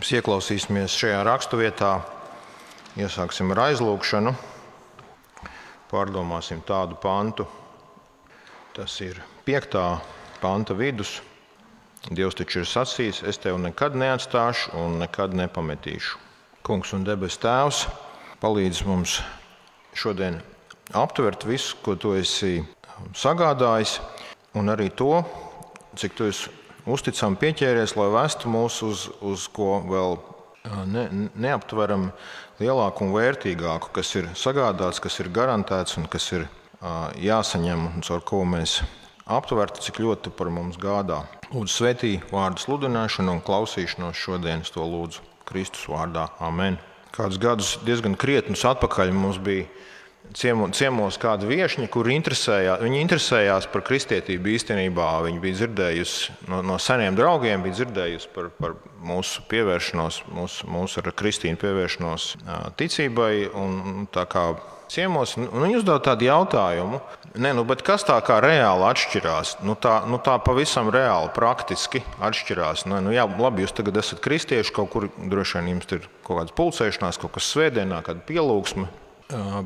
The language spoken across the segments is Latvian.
Mēs ieklausīsimies šajā raksturvietā, iesāksim ar aizlūgšanu, pārdomāsim tādu pantu. Tas ir piektā panta vidus. Dievs taču ir sacījis, es tevi nekad neatstāšu un nekad nepametīšu. Kungs un debes Tēvs palīdz mums šodien aptvert visu, ko tu esi sagādājis, un arī to, cik tu esi uzticami pieķēries, lai vestu mūs uz, uz ko vēl ne, neaptveram lielāku un vērtīgāku, kas ir sagādāts, kas ir garantēts un kas ir jāsaņem un caur ko mēs aptvertu, cik ļoti par mums gādā. Lūdzu, svētī vārdu sludināšanu un klausīšanos šodienas to lūdzu Kristus vārdā. Amen. Kādus gadus diezgan krietnus atpakaļ mums bija ciemos kāda viesņa, kur interesējā, viņa interesējās par kristietību īstenībā. Viņa bija dzirdējusi no, no seniem draugiem, bija dzirdējusi par, par mūsu pievēršanos, mūsu, mūsu ar Kristīnu pievēršanos ticībai. Un, ciemos, un viņi uzdeva tādu jautājumu, ne, nu, kas tā kā reāli atšķirās? Nu, tā, nu, tā pavisam reāli, praktiski atšķirās. Nu, nu, jā, labi, jūs tagad esat kristieši, kaut kur droši vien jums ir kaut kāda pulcēšanās, kaut kas svētdienā, kāda pielūgsme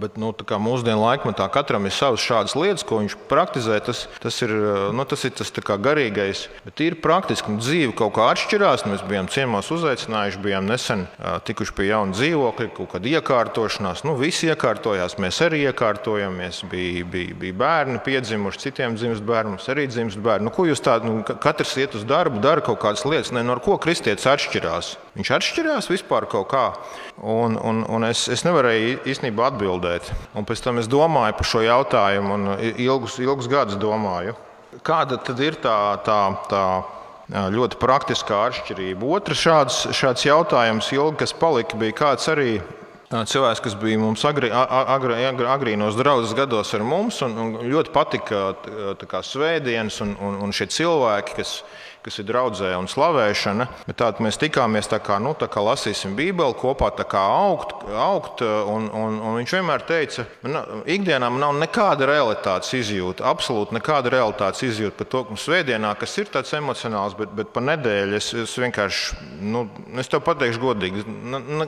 Bet nu, mūsdienu laikmetā katram ir savas šādas lietas, ko viņš praktizē. Tas, tas ir nu, tas, ir tas garīgais, bet ir praktiski. Nu, dzīve kaut kā atšķirās. Mēs bijām ciemos uzaicinājuši, bijām nesen tikuši pie jauna dzīvokļa, kaut kāda iekārtošanās. Nu, visi iekārtojās, mēs arī iekārtojamies. Bija, bija, bija bērni piedzimuši, citiem dzimst bērni, mums arī dzimst bērni. Nu, ko jūs tādu, nu, katrs iet uz darbu, dara kaut kādas lietas, ne no ko kristietis atšķirās. Viņš atšķirās vispār kaut kā. Un, un, un es, es nevarēju īstenībā atbildēt. Un pēc tam es domāju par šo jautājumu, un ilgus, ilgus gadus domāju, kāda tad ir tā, tā, tā ļoti praktiskā atšķirība. Otrs šāds, šāds jautājums, ilgi, kas palika, bija kāds arī cilvēks, kas bija mums agri, agri, agri, agrīnos draudzes gados ar mums, un, un ļoti patika svētdienas un, un, un šie cilvēki, kas kas ir draudzē un slavēšana. Tātad mēs tikāmies tā kā, nu, tā kā lasīsim Bībeli kopā, tā kā augt, augt un, un, un viņš vienmēr teica, ka ikdienā man nav nekāda realitātes izjūta, absolūti nekāda realitātes izjūta par to, ka svētdienā, kas ir tāds emocionāls, bet, bet pa nedēļu es, es vienkārši, nu, es tev pateikšu godīgi,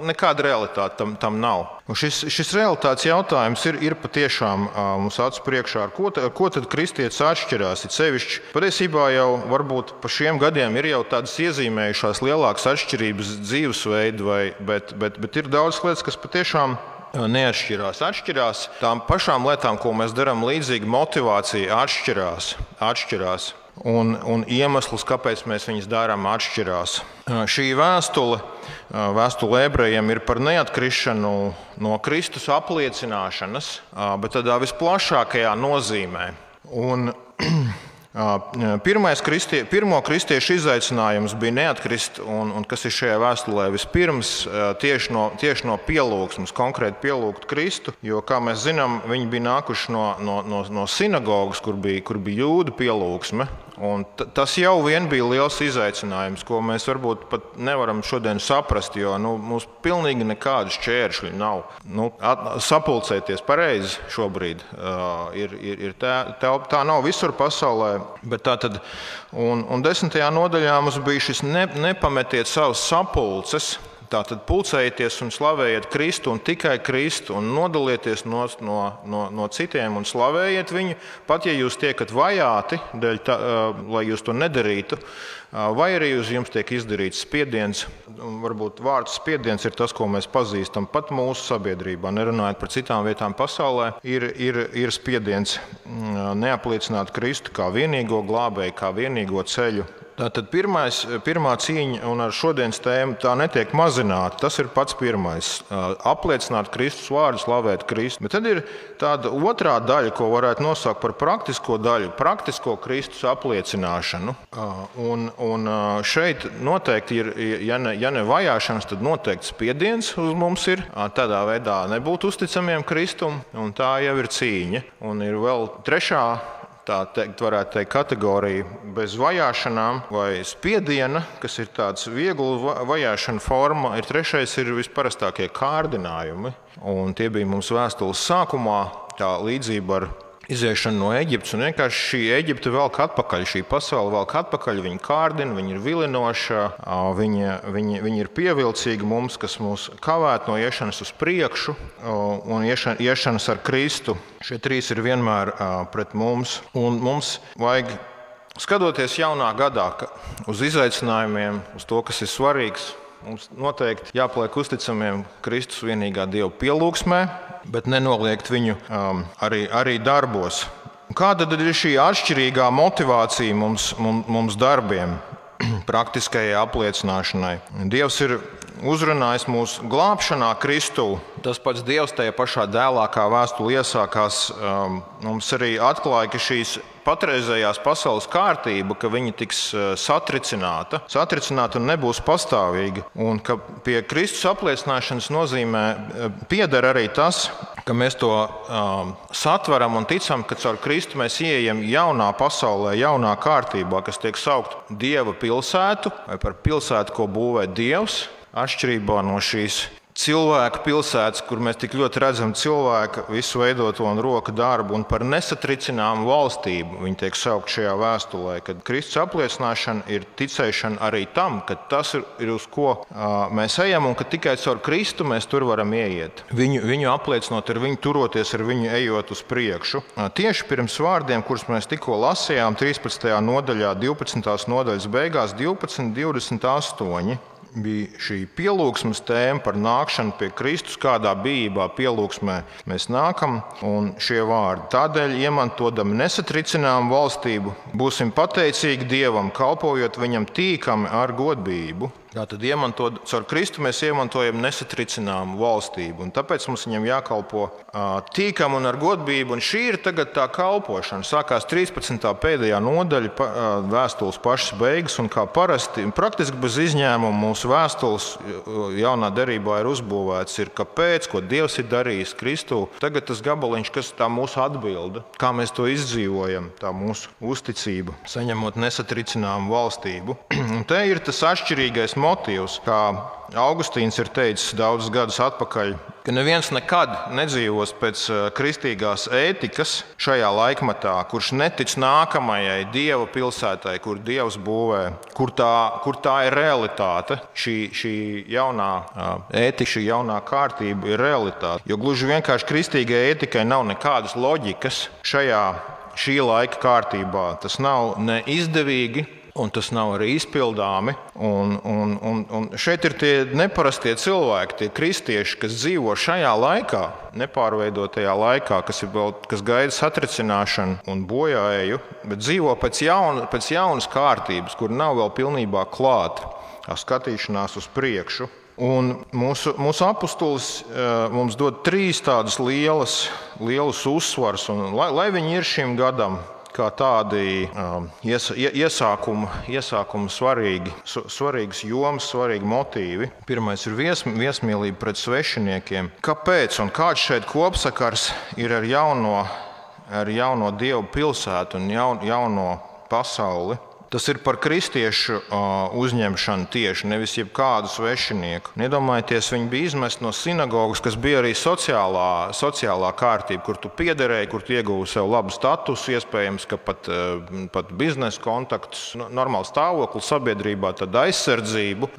nekāda realitāte tam, tam nav. Un šis, šis realitātes jautājums ir, ir patiešām mums acu priekšā, ar ko, ar ko tad kristietis atšķirās. Ir sevišķi patiesībā jau varbūt pa šiem šiem gadiem ir jau tādas iezīmējušās lielākas atšķirības dzīvesveidu, bet, bet, bet ir daudz lietas, kas patiešām neatšķirās. Atšķirās tām pašām lietām, ko mēs darām līdzīgi, motivācija atšķirās. atšķirās. Un, un iemesls, kāpēc mēs viņus darām, atšķirās. Šī vēstule, vēstule ebrejiem, ir par neatkrišanu no Kristus apliecināšanas, bet tādā visplašākajā nozīmē. Un, Pirmais kristie, pirmo kristiešu izaicinājums bija neatkrist, un, un kas ir šajā vēstulē vispirms tieši no, tieši no pielūgsmes, konkrēti pielūgt Kristu. Jo, kā mēs zinām, viņi bija nākuši no, no, no, no sinagogas, kur bija, kur bija jūdu pielūgsme. Tas jau bija liels izaicinājums, ko mēs varbūt pat nevaram šodien saprast, jo nu, mums pilnīgi nekādu šķēršļu nav. Nu, at, sapulcēties pareizi šobrīd uh, ir, ir, ir tā, tā, tā nav visur pasaulē. Tad, un, un desmitajā nodaļā mums bija šis ne, nepametiet savas sapulces. Tātad pulcējieties un slavējiet Kristu un tikai Kristu, un nodalieties no, no, no, no citiem un slavējiet viņu. Pat ja jūs tiekat vajāti, tā, lai jūs to nedarītu, vai arī uz jums tiek izdarīts spiediens. Varbūt vārds spiediens ir tas, ko mēs pazīstam pat mūsu sabiedrībā. Nerunājot par citām vietām pasaulē, ir, ir, ir spiediens neapliecināt Kristu kā vienīgo glābēju, kā vienīgo ceļu Tātad pirmais, pirmā cīņa, un ar šodienas tēmu tā netiek mazināta. Tas ir pats pirmais - apliecināt Kristus vārdu, slavēt Kristu. Bet tad ir tāda otrā daļa, ko varētu nosaukt par praktisko daļu - praktisko Kristus apliecināšanu. Un, un šeit noteikti ir, ja ne, ja ne vajāšanas, tad noteikti spiediens uz mums ir. Tādā veidā nebūt uzticamiem Kristum, un tā jau ir cīņa. Un ir vēl trešā tā teikt, varētu teikt, kategorija bez vajāšanām vai spiediena, kas ir tāds viegls vajāšana forma. Ir trešais ir visparastākie kārdinājumi. Un tie bija mums vēstules sākumā, tā līdzība ar iziešanu no Eģiptes. Un vienkārši šī Eģipte velk atpakaļ, šī pasaule velk atpakaļ. Viņa kārdina, viņa ir vilinoša, viņa, viņa, viņa ir pievilcīga mums, kas mūs kavētu no iešanas uz priekšu un iešanas ar Kristu. Šie trīs ir vienmēr pret mums. Un mums vajag skatoties jaunā gadā uz izaicinājumiem, uz to, kas ir svarīgs. Mums noteikti jāpaliek uzticamiem Kristus vienīgā Dieva pielūgsmē, bet nenoliegt viņu um, arī, arī darbos. Kāda tad ir šī atšķirīgā motivācija mums, mums, mums darbiem, praktiskajai apliecināšanai? Dievs ir uzrunājis mūsu glābšanā Kristū. Tas pats Dievs tajā pašā dēlā, kā vēstule iesākās, um, mums arī atklāja, ka šīs patreizējās pasaules kārtība, ka viņa tiks uh, satricināta, satricināta un nebūs pastāvīga. Un ka pie Kristus apliecināšanas nozīmē uh, pieder arī tas, ka mēs to um, satveram un ticam, ka caur Kristu mēs ieejam jaunā pasaulē, jaunā kārtībā, kas tiek saukta Dieva pilsētu vai par pilsētu, ko būvē Dievs atšķirībā no šīs cilvēku pilsētas, kur mēs tik ļoti redzam cilvēku visu veidoto un roku darbu, un par nesatricināmu valstību. Viņi tiek saukt šajā vēstulē, kad Kristus apliecināšana ir ticēšana arī tam, ka tas ir, ir uz ko uh, mēs ejam, un ka tikai caur Kristu mēs tur varam ieiet. Viņu, viņu apliecinot, ar viņu turoties, ar viņu ejot uz priekšu. Uh, tieši pirms vārdiem, kurus mēs tikko lasījām, 13. nodaļā, 12. nodaļas beigās, 12, 28 bija šī pielūgsmes tēma par nākšanu pie Kristus, kādā bijībā pielūgsmē mēs nākam, un šie vārdi. Tādēļ, iemantojot nesatricināmu valstību, būsim pateicīgi Dievam, kalpojot viņam tīkami ar godību. Tātad, iemantot, caur Kristu mēs iemantojam nesatricināmu valstību. Tāpēc mums viņam jākalpo tīkam un ar godību. Un šī ir tā kalpošana. Sākās 13. pēdējā nodaļa, vēstules pašas beigas. Un kā parasti, praktiski bez izņēmuma, mūsu vēstules jaunā derībā ir uzbūvēts, ir kāpēc, ko Dievs ir darījis Kristū. Tagad tas gabaliņš, kas ir mūsu atbilde, kā mēs to izdzīvojam, tā mūsu uzticība, saņemot nesatricināmu valstību. un te ir tas atšķirīgais motīvs, kā Augustīns ir teicis daudzus gadus atpakaļ, ka neviens nekad nedzīvos pēc eh, kristīgās ētikas šajā laikmatā, kurš netic nākamajai dieva pilsētai, kur dievs būvē, kur tā, kur tā ir realitāte. Šī, šī jaunā eh, ētika, šī jaunā kārtība ir realitāte. Jo gluži vienkārši kristīgai ētikai nav nekādas loģikas šajā šī laika kārtībā. Tas nav ne izdevīgi, un tas nav arī izpildāmi. Un, un, un, un šeit ir tie neparastie cilvēki, tie kristieši, kas dzīvo šajā laikā, nepārveidotajā laikā, kas, vēl, kas gaida satricināšanu un bojāēju, bet dzīvo pēc, jauna, pēc jaunas kārtības, kur nav vēl pilnībā klāta skatīšanās uz priekšu. Un mūsu, mūsu apustulis uh, mums dod trīs tādas lielas, lielas uzsvaras, un, lai, lai viņi ir šim gadam kā tādi um, ies, iesākumu, iesākumu svarīgi, svarīgas jomas, svarīgi motīvi. Pirmais ir vies, viesmīlība pret svešiniekiem. Kāpēc un kāds šeit kopsakars ir ar jauno, ar jauno dievu pilsētu un jaun, jauno pasauli? Tas ir par kristiešu uzņemšanu tieši, nevis jebkādu svešinieku. Nedomājieties, viņi bija izmesti no sinagogas, kas bija arī sociālā, sociālā kārtība, kur tu piederēji, kur tu ieguvi sev labu statusu, iespējams, ka pat, pat biznesa kontaktus, normālu stāvokli sabiedrībā, tad aizsardzību.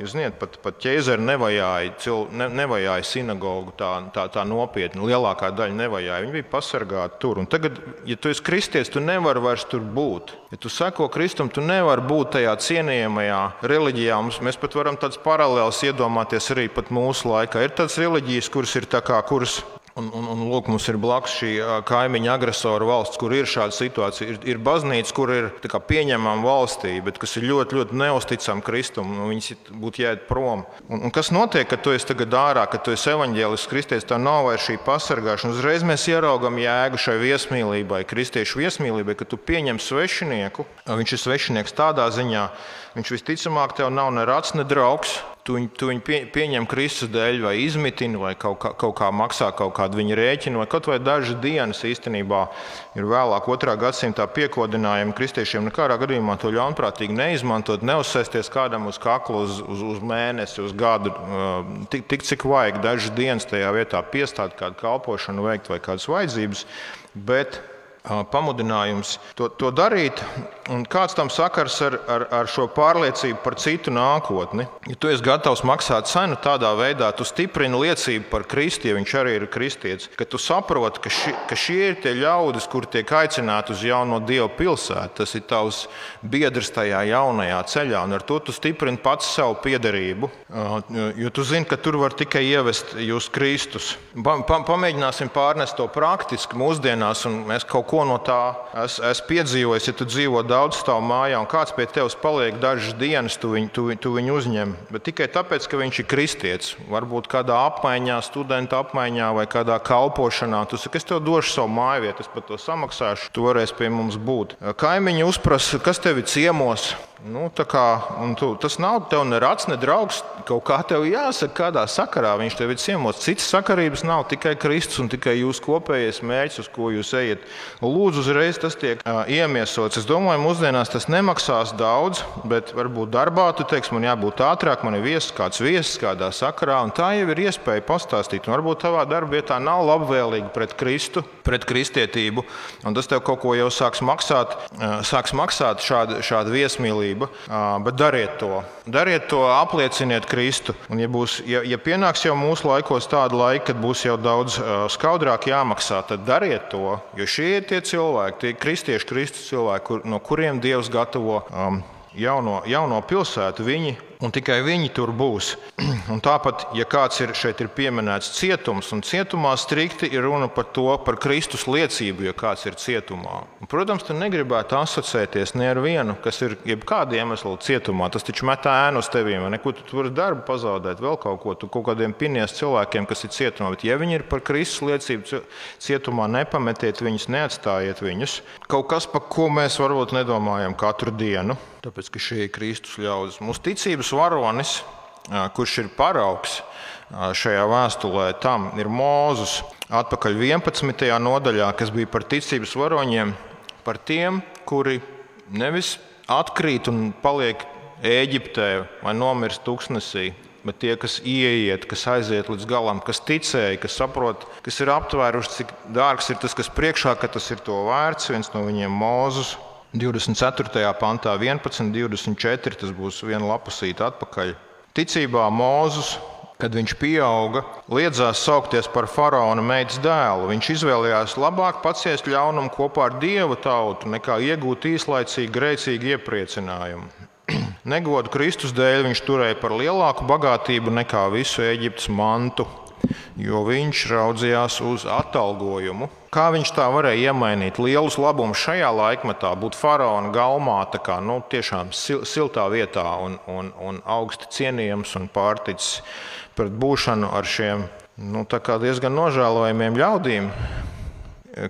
Jūs zināt, pat, pat ķēzeri nevajāja, cil, ne, nevajāja sinagogu tā, tā, tā nopietni. Lielākā daļa nevajāja. Viņi bija pasargāti tur. Un tagad, ja tu esi kristietis, tu nevari vairs tur būt. Ja tu seko Kristum, tu nevari būt tajā cienījamajā reliģijā. Mēs pat varam tādas paralēlas iedomāties arī mūsu laikā. Ir tādas reliģijas, kuras ir tā kā, kuras Un, un, un lūk, mums ir blakus šī kaimiņa agresora valsts, kur ir šāda situācija. Ir, ir baznīca, kur ir pieņemama valstī, bet kas ir ļoti, ļoti neusticama Kristum. Viņas būtu jāiet prom. Un, un kas notiek, kad tu esi tagad ārā, kad tu esi evaņģēlisks kristietis, tev nav vairs šī pasargāšana. Uzreiz mēs ieraugam jēgu šai viesmīlībai, kristiešu viesmīlībai, ka tu pieņem svešinieku. Viņš ir svešinieks tādā ziņā, viņš visticamāk tev nav ne rats, ne draugs tu viņu, tu viņu pie, pieņem Kristus dēļ, vai izmitini, vai kaut kā, kaut kā maksā kaut kādu viņa rēķinu, vai kaut vai dažas dienas īstenībā ir vēlāk, otrā gadsimta piekodinājumi kristiešiem nekādā gadījumā to ļaunprātīgi neizmantot, neuzsēsties kādam uz kakla uz, uz, uz mēnesi, uz gadu, tik, tik cik vajag dažas dienas tajā vietā piestāt kādu kalpošanu, veikt vai kādas vajadzības. Bet pamudinājums to, to darīt. Un kāds tam sakars ar, ar, ar šo pārliecību par citu nākotni? Ja tu esi gatavs maksāt cenu tādā veidā, tu stiprini liecību par Kristu, ja viņš arī ir kristietis. Ka tu saproti, ka, ši, ka šie ir tie ļaudis, kur tiek aicināti uz jauno Dieva pilsētu. Tas ir tavs biedrs tajā jaunajā ceļā, un ar to tu stiprini pats savu piederību. Jo tu zini, ka tur var tikai ievest jūs Kristus. Pa, pa, pamēģināsim pārnest to praktiski mūsdienās, un mēs kaut ko no tā esam piedzīvojuši. Ja tu dzīvo daudz stāv mājā, un kāds pie tevis paliek dažas dienas, tu viņu, tu, tu viņu uzņem. Bet tikai tāpēc, ka viņš ir kristietis. Varbūt kādā apmaiņā, studenta apmaiņā vai kādā kalpošanā. Tu saki, es tev došu savu māju vietu, es par to samaksāšu. Tu varēsi pie mums būt. Kaimiņi uzprasa, kas tev ir ciemos. Nu, kā, tu, tas nav tev ne rats, ne draugs. Kaut kā tev jāsaka, kādā sakarā viņš tev ir ciemos. Citas sakarības nav tikai Kristus un tikai jūsu kopējais mērķis, uz ko jūs ejat. Lūdzu, uzreiz tas tiek uh, iemiesots. Es domāju, mūsdienās tas nemaksās daudz, bet varbūt darbā tu teiksi, man jābūt ātrāk, man ir viesis, kāds viesis kādā sakarā. Tā jau ir iespēja pastāstīt. Un varbūt tavā darba vietā nav labvēlīga pret Kristu, pret kristietību. Tas tev kaut ko jau sāks maksāt, uh, sāks maksāt šāda, šāda viesmīlība ticība, bet dariet to. Dariet to, aplieciniet Kristu. Un, ja, būs, ja, ja pienāks jau mūsu laikos tāda laika, kad būs jau daudz skaudrāk jāmaksā, tad dariet to. Jo šie ir tie cilvēki, tie kristieši, Kristus cilvēki, kur, no kuriem Dievs gatavo um, jauno, jauno pilsētu. Viņi un tikai viņi tur būs. Un tāpat, ja kāds ir šeit ir pieminēts cietums, un cietumā strikti ir runa par to, par Kristus liecību, ja kāds ir cietumā. Un, protams, tu negribētu asociēties ne ar vienu, kas ir jebkāda iemesla cietumā. Tas taču met ēnu uz tevīm, vai neko tu tur darbu pazaudēt, vēl kaut ko. Tu kaut kādiem pinies cilvēkiem, kas ir cietumā. Bet, ja viņi ir par Kristus liecību cietumā, nepametiet viņus, neatstājiet viņus. Kaut kas, par ko mēs varbūt nedomājam katru dienu, tāpēc ka šie ir Kristus ļaudis. Mūsu ticības varonis, kurš ir paraugs šajā vēstulē, tam ir Mūzus. Atpakaļ 11. nodaļā, kas bija par ticības varoņiem, par tiem, kuri nevis atkrīt un paliek Eģiptē vai nomirst tūkstnesī, bet tie, kas ieiet, kas aiziet līdz galam, kas ticēja, kas saprot, kas ir aptvēruši, cik dārgs ir tas, kas priekšā, ka tas ir to vērts, viens no viņiem Mūzus. 24. pantā, 11, 24. Tas būs viena lapusīte atpakaļ. Ticībā Mūzus, kad viņš pieauga, liedzās saukties par faraona meitas dēlu. Viņš izvēlējās labāk paciest ļaunumu kopā ar dievu tautu, nekā iegūt īslaicīgu, grēcīgu iepriecinājumu. Negodu Kristus dēļ viņš turēja par lielāku bagātību nekā visu Eģiptes mantu, jo viņš raudzījās uz atalgojumu. Kā viņš tā varēja iemainīt lielus labumus šajā laikmetā, būt faraona galmā, kā, nu, tiešām siltā vietā un, un, un augsti cienījams un pārticis pret būšanu ar šiem nu, diezgan nožēlojamiem ļaudīm,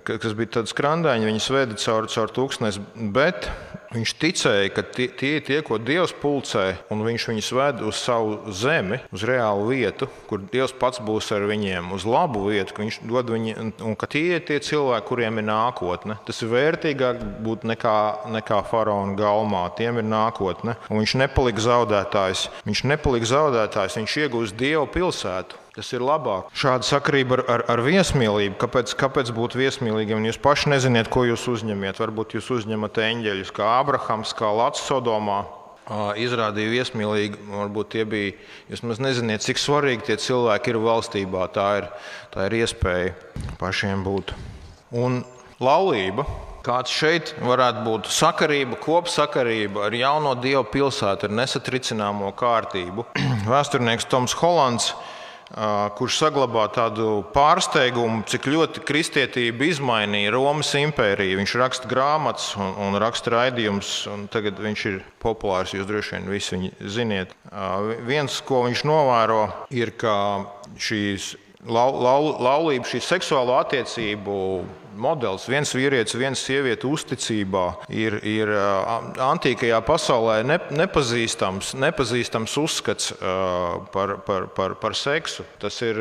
kas bija tādi skrandāņi, viņi sveda caur, caur tūkstnesi, bet Viņš ticēja, ka tie, tie ir tie, ko Dievs pulcē, un viņš viņus ved uz savu zemi, uz reālu vietu, kur Dievs pats būs ar viņiem, uz labu vietu, ka viņš dod viņiem, un ka tie ir tie cilvēki, kuriem ir nākotne. Tas ir vērtīgāk būt nekā, nekā faraona galmā. Tiem ir nākotne. Un viņš nepalika zaudētājs. Viņš nepalika zaudētājs, viņš iegūst Dievu pilsētu. Tas ir labāk. Šāda sakarība ar, ar, ar viesmīlību. Kāpēc, kāpēc būt viesmīlīgam? Jūs paši nezināt, ko jūs uzņemiet. Varbūt jūs uzņemat eņģeļus, kā Abrahams, kā Lats Sodomā. Izrādīja viesmīlīgi, varbūt tie bija. Jūs maz nezināt, cik svarīgi tie cilvēki ir valstībā. Tā ir, tā ir iespēja pašiem būt. Un laulība, kāds šeit varētu būt sakarība, kopsakarība ar jauno dievu pilsētu, ar nesatricināmo kārtību. Vēsturnieks Toms Hollands kurš saglabā tādu pārsteigumu, cik ļoti kristietība izmainīja Romas impēriju. Viņš raksta grāmatas un, un raksta raidījumus, un tagad viņš ir populārs. Jūs droši vien visi viņu ziniet. Viens, ko viņš novēro, ir, ka šīs lau, lau, laulība, šī seksuālo attiecību modelis, viens vīrietis, viena sieviete uzticībā, ir, ir antīkajā pasaulē ne, nepazīstams, nepazīstams uzskats par, par, par, par seksu. Tas ir,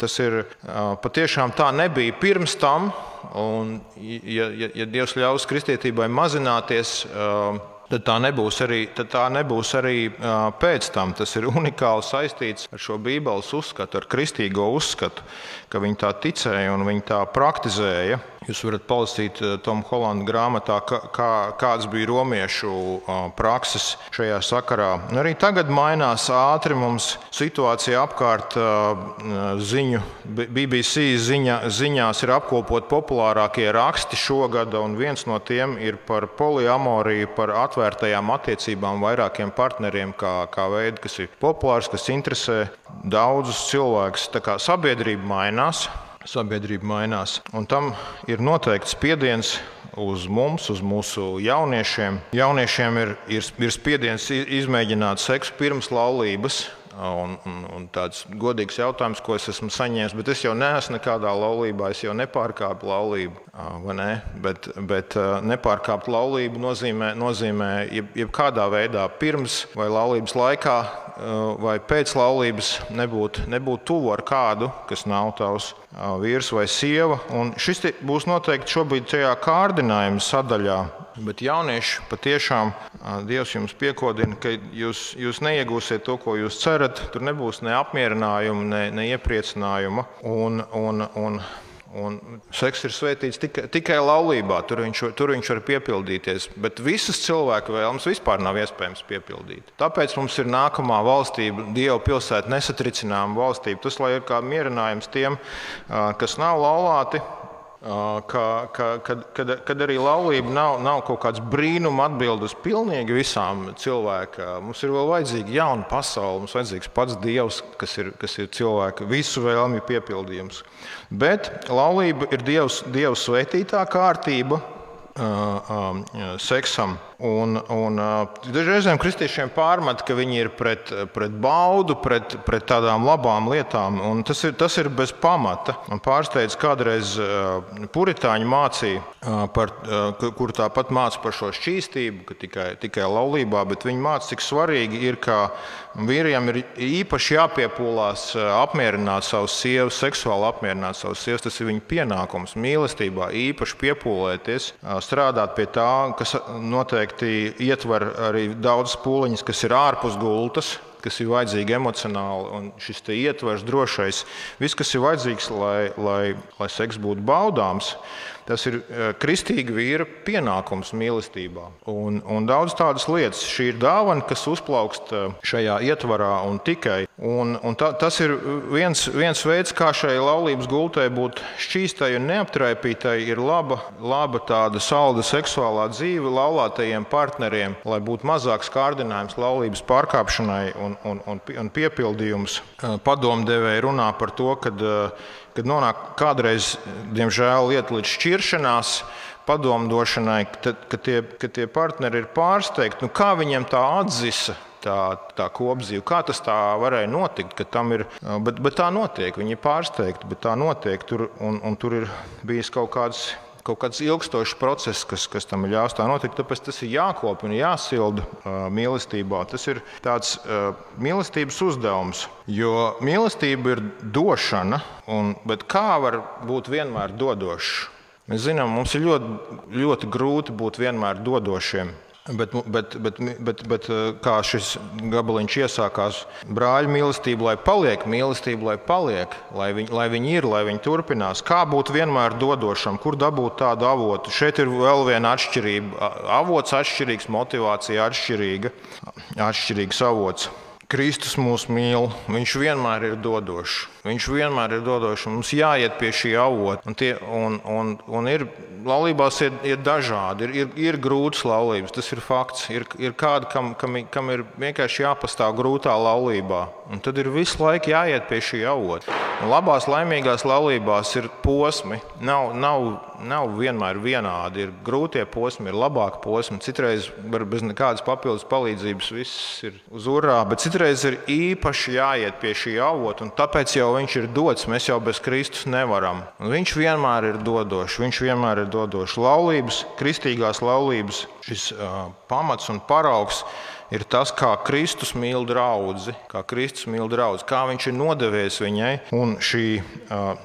tas ir patiešām tā nebija pirms tam. Un, ja, ja, ja Dievs ļaus kristietībai mazināties, tad tā nebūs arī, tā nebūs arī pēc tam. Tas ir unikāli saistīts ar šo Bībeles uzskatu, ar kristīgo uzskatu, ka viņi tā ticēja un viņi tā praktizēja. Jūs varat palasīt Tomu Holandu grāmatā, kā, kādas bija romiešu prakses šajā sakarā. Arī tagad mainās ātri mums situācija apkārt ziņu. BBC ziņa, ziņās ir apkopot populārākie raksti šogad, un viens no tiem ir par poliamoriju, par atvērtajām attiecībām vairākiem partneriem, kā, kā veidu, kas ir populārs, kas interesē daudzus cilvēkus. Tā kā sabiedrība mainās sabiedrība mainās. Un tam ir noteikts spiediens uz mums, uz mūsu jauniešiem. Jauniešiem ir, ir, ir spiediens izmēģināt seksu pirms laulības. Un, un, un tāds godīgs jautājums, ko es esmu saņēmis, bet es jau neesmu nekādā laulībā, es jau nepārkāpu laulību. Ne? Bet, bet nepārkāpt laulību nozīmē, nozīmē jeb, jebkādā veidā pirms vai laulības laikā vai pēc laulības nebūt, nebūt tuvu ar kādu, kas nav tavs vīrs vai sieva. Un šis būs noteikti šobrīd tajā kārdinājuma sadaļā. Bet jaunieši patiešām Dievs jums piekodina, ka jūs, jūs neiegūsiet to, ko jūs cerat. Tur nebūs ne apmierinājumu, ne, ne iepriecinājuma. Un, un, un Un seks ir svētīts tikai, tikai laulībā, tur viņš, tur viņš var piepildīties. Bet visas cilvēku vēlmes vispār nav iespējams piepildīt. Tāpēc mums ir nākamā valstība, Dieva pilsēta, nesatricināma valstība. Tas lai ir kā mierinājums tiem, kas nav laulāti, ka, ka, kad, kad, kad arī laulība nav, nav kaut kāds brīnuma atbildes pilnīgi visām cilvēkiem. Mums ir vēl vajadzīga jauna pasaule, mums vajadzīgs pats Dievs, kas ir, kas ir cilvēka visu vēlmju piepildījums. Bet laulība ir Dievs, Dievs svētītā kārtība seksam. Un, un, dažreizēm kristiešiem pārmet, ka viņi ir pret, pret baudu, pret, pret tādām labām lietām. Tas ir, tas ir bez pamata. Man pārsteidz, kādreiz puritāņi mācīja, par, kur tāpat māca par šo šķīstību, ka tikai, tikai laulībā, bet viņi māca, cik svarīgi ir, ka vīriem ir īpaši jāpiepūlās apmierināt savus sievas, seksuāli apmierināt savus sievas. Tas ir viņa pienākums mīlestībā, īpaši piepūlēties, strādāt pie tā, kas notiek noteikti ietver arī daudz pūliņus, kas ir ārpus gultas, kas ir vajadzīgi emocionāli, un šis ietvers drošais, viss, kas ir vajadzīgs, lai, lai, lai seks būtu baudāms. Tas ir eh, kristīga vīra pienākums mīlestībā. Un, un daudz tādas lietas. Šī ir dāvana, kas uzplaukst eh, šajā ietvarā un tikai. Un, un ta, tas ir viens, viens veids, kā šai laulības gultai būt šķīstai un neaptraipītai, ir laba, laba tāda salda seksuālā dzīve laulātajiem partneriem, lai būtu mazāks kārdinājums laulības pārkāpšanai un, un, un, un piepildījums. Eh, padomdevēji runā par to, ka kad nonāk kādreiz, diemžēl, lieta līdz šķiršanās, padomdošanai, tad, ka, tie, ka tie partneri ir pārsteigti. Nu, kā viņiem tā atzisa? Tā, tā kopdzīve, kā tas tā varēja notikt, ir, bet, bet tā notiek. Viņi ir pārsteigti, bet tā notiek. Tur, un, un tur ir bijis kaut kāds kaut kāds ilgstošs process, kas, kas tam ir ļāvis tā notikt. Tāpēc tas ir jākopja un jāsilda uh, mīlestībā. Tas ir tāds uh, mīlestības uzdevums. Jo mīlestība ir došana, un, bet kā var būt vienmēr dodošs? Mēs zinām, mums ir ļoti, ļoti grūti būt vienmēr dodošiem. Bet, bet, bet, bet, bet eh, kā šis gabaliņš iesākās, brāļa mīlestība, lai paliek, mīlestība, lai paliek, lai viņi, lai viņi ir, lai viņi turpinās. Kā būt vienmēr dodošam, kur dabūt tādu avotu? Šeit ir vēl viena atšķirība. Avots atšķirīgs, motivācija atšķirīga, atšķirīgs avots. Kristus mūs mīl, viņš vienmēr ir dodošs. Viņš vienmēr ir dodošs. Mums jāiet pie šī avota. Un, tie, un, un, un ir, laulībās ir, ir dažādi. Ir, ir, ir grūtas laulības, tas ir fakts. Ir, ir kādi, kam, kam, kam ir vienkārši jāpastāv grūtā laulībā. Un tad ir visu laiku jāiet pie šī avota. Un labās, laimīgās laulībās ir posmi. Nav, nav, nav vienmēr vienādi. Ir grūtie posmi, ir labāki posmi. Citreiz var bez nekādas papildus palīdzības viss ir uz urā, bet citreiz ir īpaši jāiet pie šī avota. Tāpēc jau viņš ir dots, mēs jau bez Kristus nevaram. Un viņš vienmēr ir dodošs, viņš vienmēr ir dodošs. Laulības, kristīgās laulības, šis uh, pamats un paraugs ir tas, kā Kristus mīl draugu, kā Kristus mīl draugu, kā viņš ir nodevies viņai. Šī,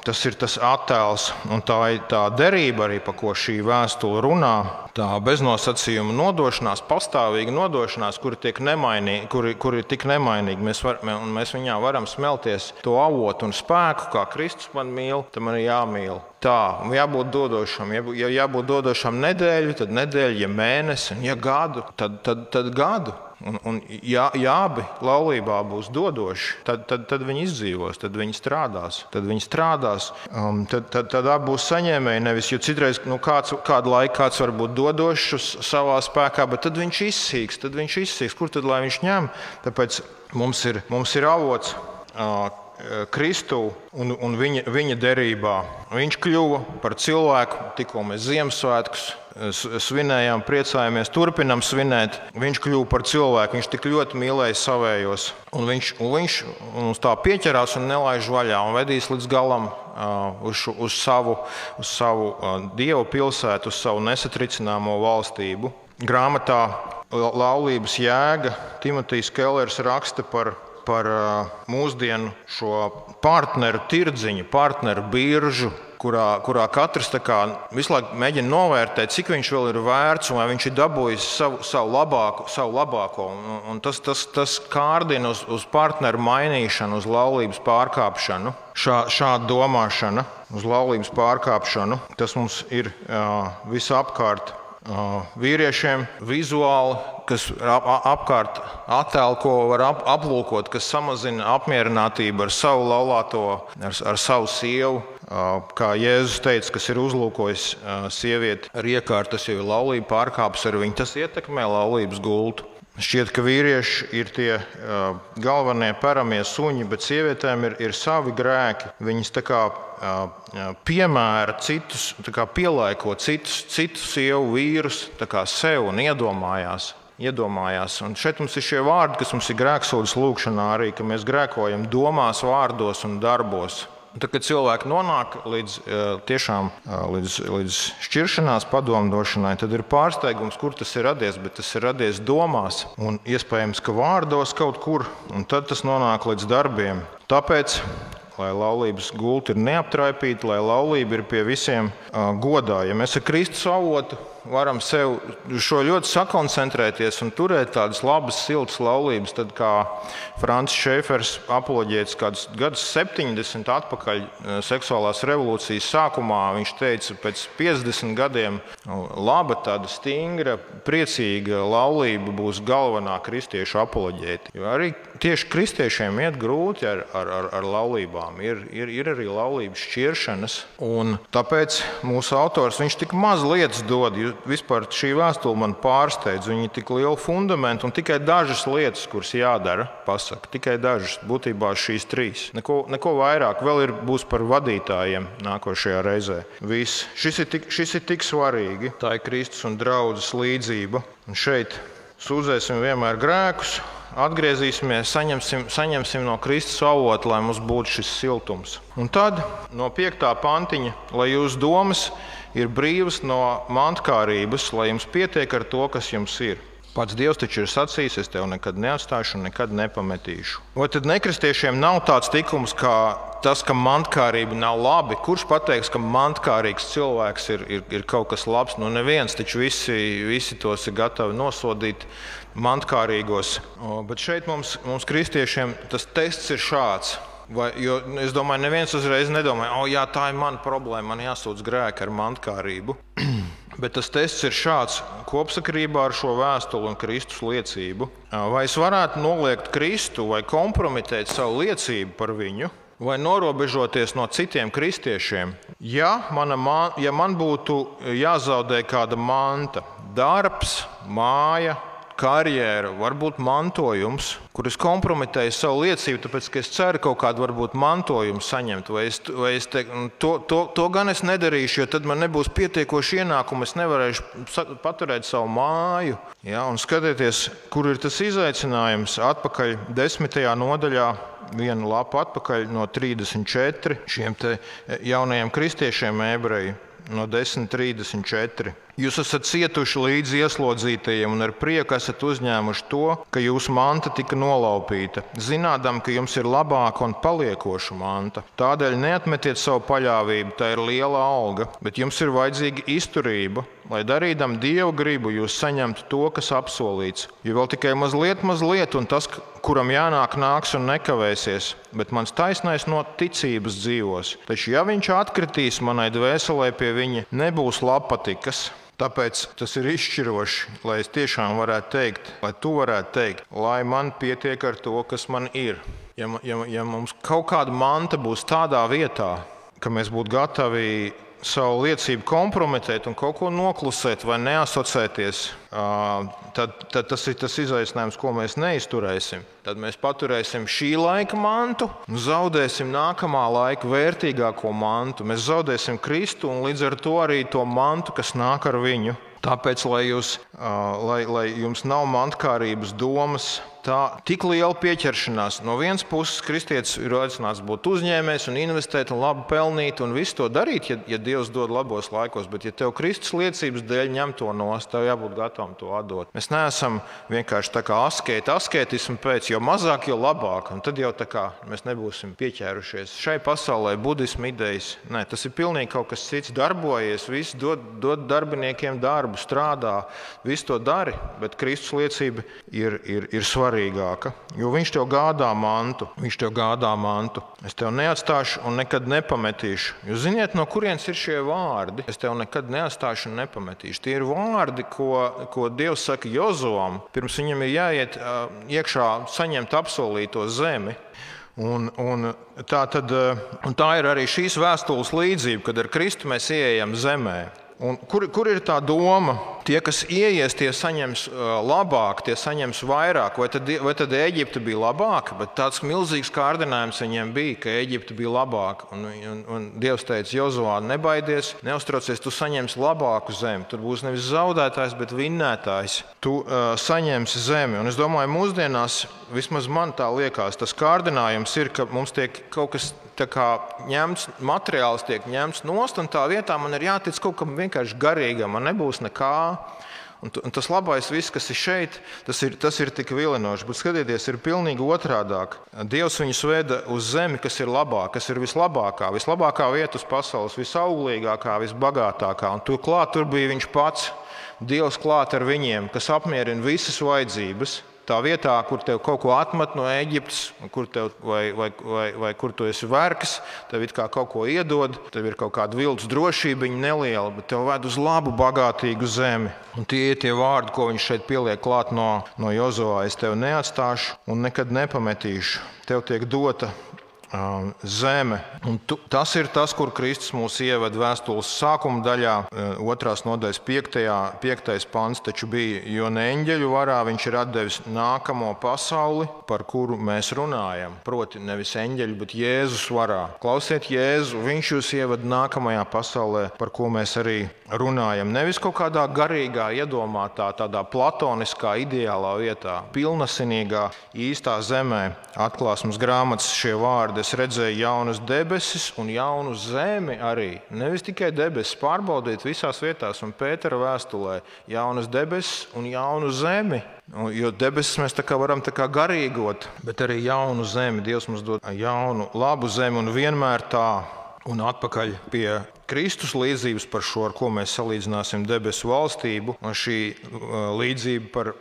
tas ir tas attēls, un tā ir tā derība arī, par ko šī vēstule runā. Tā beznosacījuma nodošanās, pastāvīga nodošanās, kuri, nemainīgi, kuri, kuri ir tik nemainīgi, mēs, var, mēs viņā varam smelties to avotu un spēku, kā Kristus man mīl, tam arī jāmīl. Tā, jābūt dodošam. Ja jābūt dodošam nedēļu, tad nedēļu, ja mēnesi, ja gadu, tad, tad, tad gadu. Un, un ja, ja abi laulībā būs dodoši, tad, tad, tad viņi izdzīvos, tad viņi strādās. Tad viņi strādās, um, tad, tad, tad abi būs saņēmēji. Nevis, jo citreiz nu, kāds, kādu laiku kāds var būt dodošs savā spēkā, bet tad viņš izsīks, tad viņš izsīks. Kur tad lai viņš ņem? Tāpēc mums ir, mums ir avots. Uh, Kristu un, un viņa, viņa derībā. Viņš kļuva par cilvēku, tikko mēs Ziemassvētkus svinējām, priecājāmies, turpinām svinēt. Viņš kļuva par cilvēku, viņš tik ļoti mīlēja savējos. Un viņš, un viņš mums tā pieķerās un nelaiž vaļā un vedīs līdz galam uz, uz savu, uz savu dievu pilsētu, uz savu nesatricināmo valstību. Grāmatā Laulības jēga Timotejs Kellers raksta par par mūsdienu šo partneru tirdziņu, partneru biržu, kurā, kurā katrs kā, visu laiku mēģina novērtēt, cik viņš vēl ir vērts un vai viņš ir dabūjis savu, savu, labāko, savu labāko. Un, un tas, tas, tas kārdina uz, uz partneru mainīšanu, uz laulības pārkāpšanu, šā, šādu domāšanu, uz laulības pārkāpšanu. Tas mums ir uh, visapkārt vīriešiem vizuāli, kas apkārt attēlu, ko var ap, aplūkot, kas samazina apmierinātību ar savu laulāto, ar, ar savu sievu. Kā Jēzus teica, kas ir uzlūkojis sievieti ar iekārtu, tas jau ir laulība pārkāpis ar viņu, tas ietekmē laulības gultu. Šķiet, ka vīrieši ir tie uh, galvenie paramie suņi, bet sievietēm ir, ir savi grēki. Viņas kā, uh, piemēra citus, kā pielaiko citus, citus sievu vīrus sev un iedomājās. Iedomājās. Un šeit mums ir šie vārdi, kas mums ir grēksūdzes lūkšanā, arī ka mēs grēkojam domās, vārdos un darbos. Tad, kad cilvēki nonāk līdz, eh, tiešām, eh, līdz, līdz šķiršanās padomdošanai, tad ir pārsteigums, kur tas ir radies. Bet tas ir radies domās un iespējams, ka vārdos kaut kur, un tad tas nonāk līdz darbiem. Tāpēc lai laulības gulta ir neaptraipīta, lai laulība ir pie visiem uh, godā. Ja mēs ar Kristus avotu varam sev šo ļoti sakoncentrēties un turēt tādas labas, siltas laulības, tad kā Frančs Šefers, apoloģēts kādus gadus 70 atpakaļ seksuālās revolūcijas sākumā, viņš teica, pēc 50 gadiem nu, laba, tāda stingra, priecīga laulība būs galvenā kristiešu apoloģēta. Jo arī tieši kristiešiem iet grūti ar, ar, ar, ar laulībām. Ir, ir, ir arī laulības šķiršanas. Tāpēc mūsu autors tik maz lietas dod. Vispār šī vēstule man pārsteidz. Viņa ir tik liela fundamenta un tikai dažas lietas, kuras jādara. Pasaka. Tikai dažas, būtībā šīs trīs. Neko, neko vairāk. Vēl ir, būs par vadītājiem nākošajā reizē. Viss. Šis ir tik, šis ir tik svarīgi. Tā ir Kristus un draudzes līdzība. Un šeit sūdzēsim vienmēr grēkus, atgriezīsimies, saņemsim, saņemsim no Kristus avotu, lai mums būtu šis siltums. Un tad no 5. pantiņa, lai jūsu domas ir brīvas no mantkārības, lai jums pietiek ar to, kas jums ir. Pats Dievs taču ir sacījis, es tevi nekad neatstāšu un nekad nepametīšu. Vai tad nekristiešiem nav tāds tikums, kā tas, ka mantkārība nav labi? Kurš pateiks, ka mantkārīgs cilvēks ir, ir, ir kaut kas labs? Nu, neviens, taču visi, visi tos ir gatavi nosodīt mantkārīgos. Bet šeit mums, mums kristiešiem tas tests ir šāds. Vai, jo es domāju, neviens uzreiz nedomā, o, jā, tā ir mana problēma, man jāsūdz grēki ar mantkārību. Bet tas tests ir šāds kopsakrībā ar šo vēstuli un Kristus liecību. Vai es varētu noliegt Kristu vai kompromitēt savu liecību par viņu, vai norobežoties no citiem kristiešiem? Ja, mana, ja man būtu jāzaudē kāda manta, darbs, māja, karjera, varbūt mantojums, kur es kompromitēju savu liecību, tāpēc ka es ceru kaut kādu varbūt mantojumu saņemt. Vai es, vai es te, to, to, to gan es nedarīšu, jo tad man nebūs pietiekoši ienākumu, es nevarēšu paturēt savu māju. Ja, un skatieties, kur ir tas izaicinājums atpakaļ desmitajā nodaļā vienu lapu atpakaļ no 34 šiem jaunajiem kristiešiem, ebreji no 10.34. Jūs esat cietuši līdz ieslodzītajiem un ar prieku esat uzņēmuši to, ka jūsu manta tika nolaupīta, zinādam, ka jums ir labāka un paliekoša manta. Tādēļ neatmetiet savu paļāvību, tā ir liela alga, bet jums ir vajadzīga izturība, lai darīdam dievu gribu, jūs saņemtu to, kas apsolīts. Jo vēl tikai mazliet, mazliet, un tas, kuram jānāk, nāks un nekavēsies, bet mans taisnais no ticības dzīvos. Taču, ja viņš atkritīs manai dvēselē, pie viņa nebūs lapatikas. Tāpēc tas ir izšķiroši, lai es tiešām varētu teikt, lai tu varētu teikt, lai man pietiek ar to, kas man ir. Ja, ja, ja mums kaut kāda manta būs tādā vietā, ka mēs būtu gatavi savu liecību kompromitēt un kaut ko noklusēt vai neasociēties, tad, tad tas ir tas izaicinājums, ko mēs neizturēsim. Tad mēs paturēsim šī laika mantu un zaudēsim nākamā laika vērtīgāko mantu. Mēs zaudēsim Kristu un līdz ar to arī to mantu, kas nāk ar viņu. Tāpēc, lai, jūs, lai, lai jums nav mantkārības domas, tā tik liela pieķeršanās. No vienas puses, kristietis ir aicināts būt uzņēmējs un investēt un labi pelnīt un visu to darīt, ja, ja Dievs dod labos laikos. Bet, ja tev Kristus liecības dēļ ņem to nost, tev jābūt gatavam to atdot. Mēs neesam vienkārši tā kā askēti, askētismu pēc, jo mazāk, jo labāk. Un tad jau tā kā mēs nebūsim pieķērušies šai pasaulē, budismu idejas. Nē, tas ir pilnīgi kaut kas cits. Darbojies, viss dod, dod darbiniekiem darbu, strādā, visu to dari, bet Kristus liecība ir, ir, ir svarīga svarīgāka, jo viņš tev gādā mantu. Viņš tev gādā mantu. Es tev neatstāšu un nekad nepametīšu. Jūs zināt, no kurienes ir šie vārdi? Es tev nekad neatstāšu un nepametīšu. Tie ir vārdi, ko, ko Dievs saka Jozovam. Pirms viņam ir jāiet iekšā, saņemt apsolīto zemi. Un, un tā, tad, un tā ir arī šīs vēstules līdzība, kad ar Kristu mēs ieejam zemē. Un kur, kur ir tā doma? Tie, kas ieies, tie saņems labāk, tie saņems vairāk. Vai tad, vai tad Eģipte bija labāka? Bet tāds milzīgs kārdinājums viņiem bija, ka Eģipte bija labāka. Un, un, un Dievs teica, Jozovā, nebaidies, neuztraucies, tu saņemsi labāku zemi. Tur būs nevis zaudētājs, bet vinnētājs. Tu uh, saņemsi zemi. Un es domāju, mūsdienās, vismaz man tā liekas, tas kārdinājums ir, ka mums tiek kaut kas ņemts, materiāls tiek ņemts nost, un tā vietā man ir jātic kaut kam vienkārši garīgam, man nebūs nekā. Un, un tas labais, viss, kas ir šeit, tas ir, tas ir tik vilinoši. Bet skatieties, ir pilnīgi otrādāk. Dievs viņus veda uz zemi, kas ir labāka, kas ir vislabākā, vislabākā vieta uz pasaules, visauglīgākā, visbagātākā. Un tur klāt tur bija viņš pats, Dievs klāt ar viņiem, kas apmierina visas vajadzības. Tā vietā, kur tev kaut ko atmet no Eģiptes, kur tev, vai, vai, vai, vai kur tu esi vergs, tev kā kaut ko iedod, tev ir kaut kāda viltus drošība, viņa neliela, bet tev ved uz labu, bagātīgu zemi. Un tie ir tie vārdi, ko viņš šeit pieliek klāt no, no Jozovā. Es tevi neatstāšu un nekad nepametīšu. Tev tiek dota zeme. Un tu, tas ir tas, kur Kristus mūs ievada vēstules sākuma daļā, otrās nodaļas piektajā, piektais pants. Taču bija, jo ne eņģeļu varā viņš ir devis nākamo pasauli, par kuru mēs runājam. Proti, nevis eņģeļu, bet Jēzus varā. Klausiet, Jēzu, viņš jūs ievada nākamajā pasaulē, par ko mēs arī runājam. Nevis kaut kādā garīgā, iedomātā, tādā platoniskā, ideālā vietā, pilnasinīgā, īstā zemē. Atklāsmes grāmatas šie vārdi es redzēju jaunas debesis un jaunu zemi arī. Nevis tikai debesis, pārbaudiet visās vietās, un Pētera vēstulē jaunas debesis un jaunu zemi. Jo debesis mēs kā varam kā garīgot, bet arī jaunu zemi. Dievs mums dod jaunu, labu zemi un vienmēr tā. Un atpakaļ pie Kristus līdzības par šo, ar ko mēs salīdzināsim debesu valstību, un šī uh, līdzība par,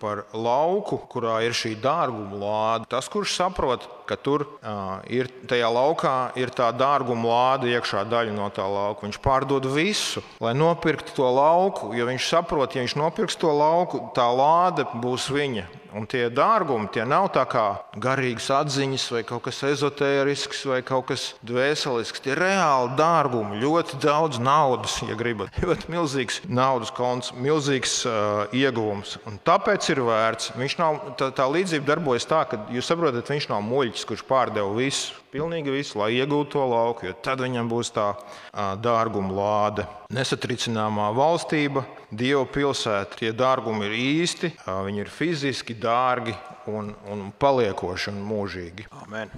par lauku, kurā ir šī dārguma lāde. Tas, kurš saprot, ka tur uh, ir tajā laukā ir tā dārguma lāde, iekšā daļa no tā lauka, viņš pārdod visu, lai nopirktu to lauku. Jo viņš saprot, ja viņš nopirks to lauku, tā lāde būs viņa. Un tie dārgumi tie nav tā kā garīgas atziņas, vai kaut kas ezotērisks, vai kaut kas dvēselisks. Tie ir reāli dārgumi, ļoti daudz naudas, ja gribat. Ļoti milzīgs naudas konts, milzīgs uh, ieguvums. Un tāpēc ir vērts. Nav, tā, tā līdzība darbojas tā, ka jūs saprotat, viņš nav muļķis, kurš pārdeva visu pilnīgi visu, lai iegūtu to lauku, jo tad viņam būs tā dārguma lāde. Nesatricināmā valstība, Dieva pilsēta, tie dārgumi ir īsti, viņi ir fiziski dārgi un, un paliekoši un mūžīgi. Amen.